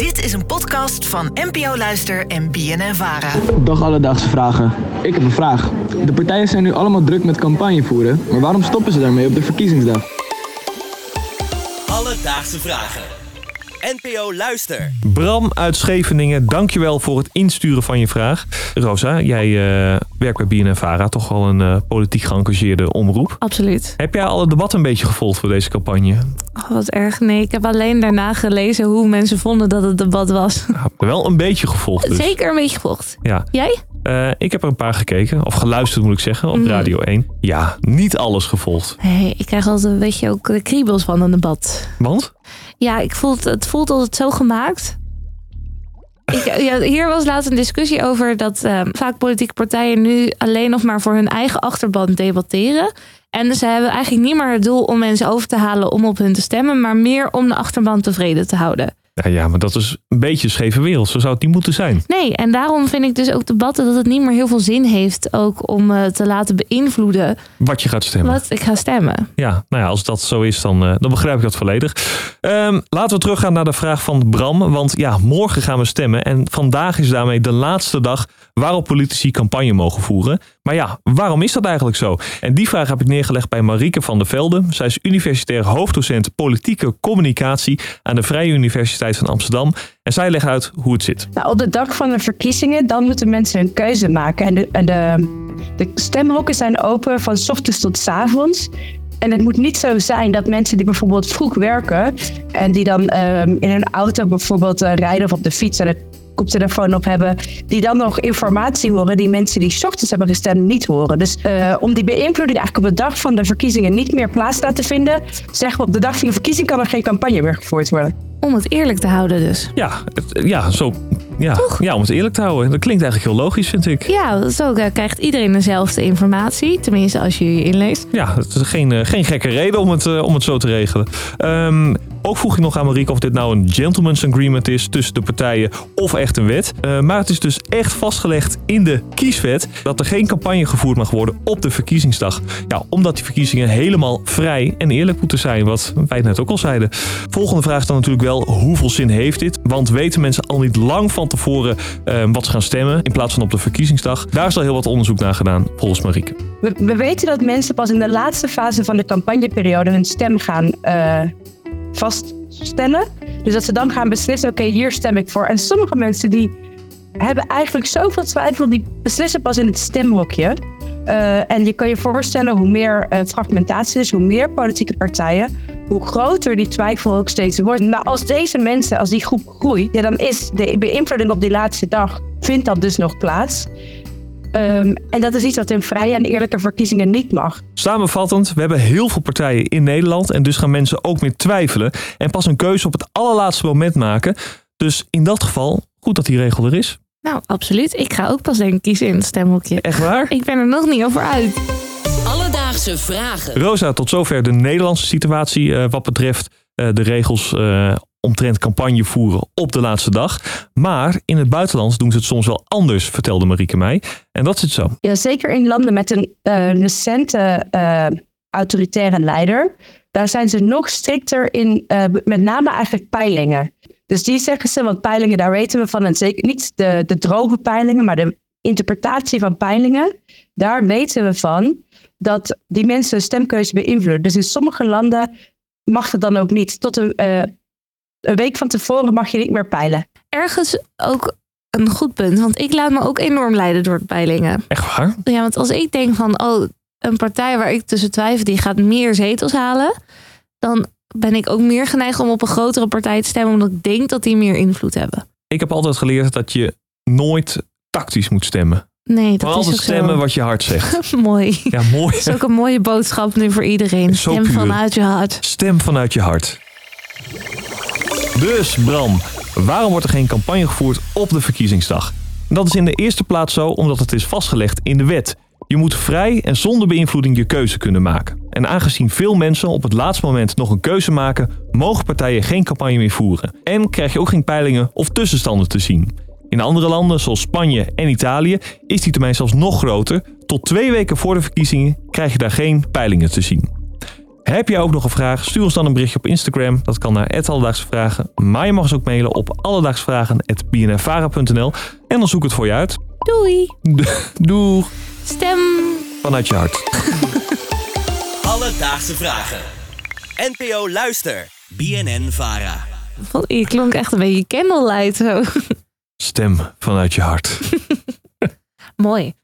Dit is een podcast van NPO Luister en BNN Vara. Dag Alledaagse Vragen. Ik heb een vraag. De partijen zijn nu allemaal druk met campagne voeren, maar waarom stoppen ze daarmee op de verkiezingsdag? Alledaagse vragen. NPO Luister. Bram uit Scheveningen, dankjewel voor het insturen van je vraag. Rosa, jij eh, werkt bij BNNVARA, toch wel een eh, politiek geëngageerde omroep. Absoluut. Heb jij al het debat een beetje gevolgd voor deze campagne? Oh, wat erg. Nee, ik heb alleen daarna gelezen hoe mensen vonden dat het debat was. Wel een beetje gevolgd dus. Zeker een beetje gevolgd. Ja. Jij? Eh, ik heb er een paar gekeken, of geluisterd moet ik zeggen, op Mhm. Radio 1. Ja, niet alles gevolgd. Nee, ik krijg altijd een beetje ook de kriebels van een debat. Want? Ja, ik voel het, het voelt altijd zo gemaakt. Ik, ja, hier was laatst een discussie over dat eh, vaak politieke partijen nu alleen nog maar voor hun eigen achterban debatteren. En ze hebben eigenlijk niet meer het doel om mensen over te halen om op hun te stemmen, maar meer om de achterban tevreden te houden. Ja, ja, maar dat is een beetje scheve wereld. Zo zou het niet moeten zijn. Nee, en daarom vind ik dus ook debatten dat het niet meer heel veel zin heeft ook om eh, te laten beïnvloeden Wat je gaat stemmen. wat ik ga stemmen. Ja, nou ja, als dat zo is, dan, eh, dan begrijp ik dat volledig. Ehm, laten we teruggaan naar de vraag van Bram. Want ja, morgen gaan we stemmen. En vandaag is daarmee de laatste dag waarop politici campagne mogen voeren. Maar ja, waarom is dat eigenlijk zo? En die vraag heb ik neergelegd bij Marieke van der Velde. Zij is universitair hoofddocent politieke communicatie aan de Vrije Universiteit van Amsterdam. En zij legt uit hoe het zit. Nou, op de dag van de verkiezingen, dan moeten mensen een keuze maken. En de, de, de stemhokken zijn open van ochtends tot avonds. En het moet niet zo zijn dat mensen die bijvoorbeeld vroeg werken... en die dan ehm, in hun auto bijvoorbeeld eh, rijden of op de fiets... koptelefoon op hebben... die dan nog informatie horen die mensen die 's ochtends hebben gestemd niet horen. Dus eh, om die beïnvloeding eigenlijk op de dag van de verkiezingen niet meer plaats te laten vinden... zeggen we op de dag van de verkiezing kan er geen campagne meer gevoerd worden. Om het eerlijk te houden dus. Ja, ja, zo, ja, ja, om het eerlijk te houden. Dat klinkt eigenlijk heel logisch, vind ik. Ja, zo eh, krijgt iedereen dezelfde informatie. Tenminste, als je je inleest. Ja, het is geen, eh, geen gekke reden om het, om het zo te regelen. Ehm, ook vroeg ik nog aan Marieke of dit nou een gentleman's agreement is tussen de partijen of echt een wet. Eh, maar het is dus echt vastgelegd in de kieswet dat er geen campagne gevoerd mag worden op de verkiezingsdag. Ja, omdat die verkiezingen helemaal vrij en eerlijk moeten zijn, wat wij net ook al zeiden. Volgende vraag is dan natuurlijk wel, hoeveel zin heeft dit? Want weten mensen al niet lang van tevoren eh, wat ze gaan stemmen in plaats van op de verkiezingsdag? Daar is al heel wat onderzoek naar gedaan, volgens Marieke. We, we weten dat mensen pas in de laatste fase van de campagneperiode hun stem gaan eh, vaststellen. Dus dat ze dan gaan beslissen, oké, hier stem ik voor. En sommige mensen die hebben eigenlijk zoveel twijfel, die beslissen pas in het stemhokje. Eh, en je kan je voorstellen, hoe meer eh, fragmentatie is, hoe meer politieke partijen, hoe groter die twijfel ook steeds wordt. Maar als deze mensen, als die groep groeit, ja, dan is de beïnvloeding op die laatste dag, vindt dat dus nog plaats. Ehm, en dat is iets wat in vrije en eerlijke verkiezingen niet mag. Samenvattend, we hebben heel veel partijen in Nederland en dus gaan mensen ook meer twijfelen en pas een keuze op het allerlaatste moment maken. Dus in dat geval, goed dat die regel er is. Nou, absoluut. Ik ga ook pas denk ik kiezen in het stemhokje. Echt waar? Ik ben er nog niet over uit. Alledaagse vragen. Rosa, tot zover de Nederlandse situatie eh, wat betreft eh, de regels eh, omtrent campagne voeren op de laatste dag. Maar in het buitenland doen ze het soms wel anders, vertelde Marieke mij. En dat zit zo. Ja, zeker in landen met een eh, recente eh, autoritaire leider. Daar zijn ze nog strikter in, eh, met name eigenlijk peilingen. Dus die zeggen ze, want peilingen, daar weten we van. En zeker niet de, de droge peilingen, maar de interpretatie van peilingen. Daar weten we van dat die mensen stemkeuze beïnvloeden. Dus in sommige landen mag het dan ook niet. Tot een, een week van tevoren mag je niet meer peilen. Ergens ook een goed punt. Want ik laat me ook enorm leiden door peilingen. Echt waar? Ja, want als ik denk van, oh, een partij waar ik tussen twijfel, die gaat meer zetels halen. Dan ben ik ook meer geneigd om op een grotere partij te stemmen. Omdat ik denk dat die meer invloed hebben. Ik heb altijd geleerd dat je nooit tactisch moet stemmen. Nee, dat Maar is altijd ook stemmen zo. wat je hart zegt. Mooi. Ja, mooi. Dat is ook een mooie boodschap nu voor iedereen. Zo Stem puur. vanuit je hart. Stem vanuit je hart. Dus Bram, waarom wordt er geen campagne gevoerd op de verkiezingsdag? Dat is in de eerste plaats zo omdat het is vastgelegd in de wet. Je moet vrij en zonder beïnvloeding je keuze kunnen maken. En aangezien veel mensen op het laatste moment nog een keuze maken, mogen partijen geen campagne meer voeren. En krijg je ook geen peilingen of tussenstanden te zien. In andere landen, zoals Spanje en Italië, is die termijn zelfs nog groter. Tot twee weken voor de verkiezingen krijg je daar geen peilingen te zien. Heb jij ook nog een vraag? Stuur ons dan een berichtje op Instagram. Dat kan naar Alledaagse Vragen. Maar je mag ons ook mailen op alledaagsvragen.bnnvara.nl en dan zoek ik het voor je uit. Doei. Doeg. Stem. Vanuit je hart. Alledaagse Vragen. NPO Luister. BNN Vara. Je klonk echt een beetje candlelight zo. Stem vanuit je hart. Mooi.